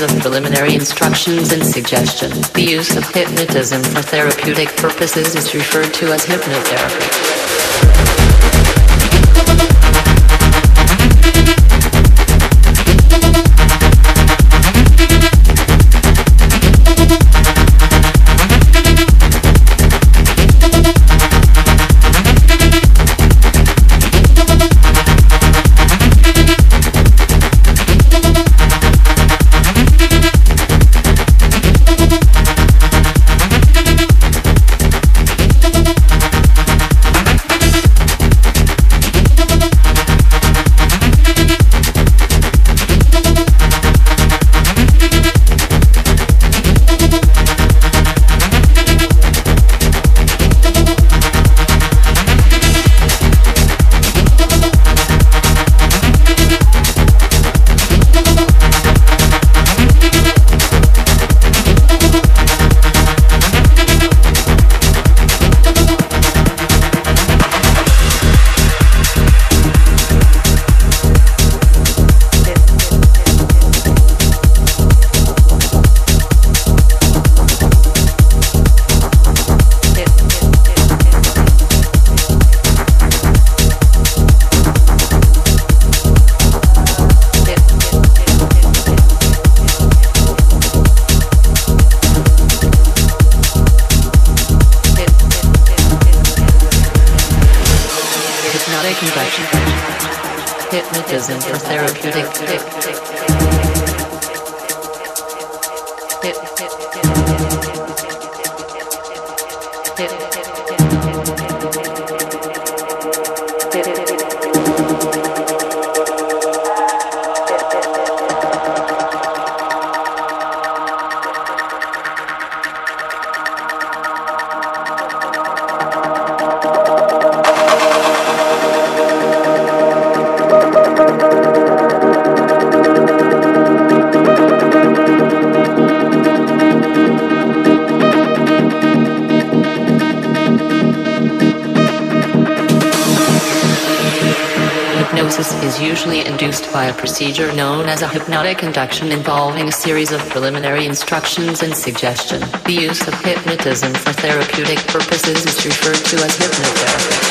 Preliminary instructions and suggestions. The use of hypnotism for therapeutic purposes is referred to as hypnotherapy. Procedure known as a hypnotic induction involving a series of preliminary instructions and suggestion. The use of hypnotism for therapeutic purposes is referred to as hypnotherapy.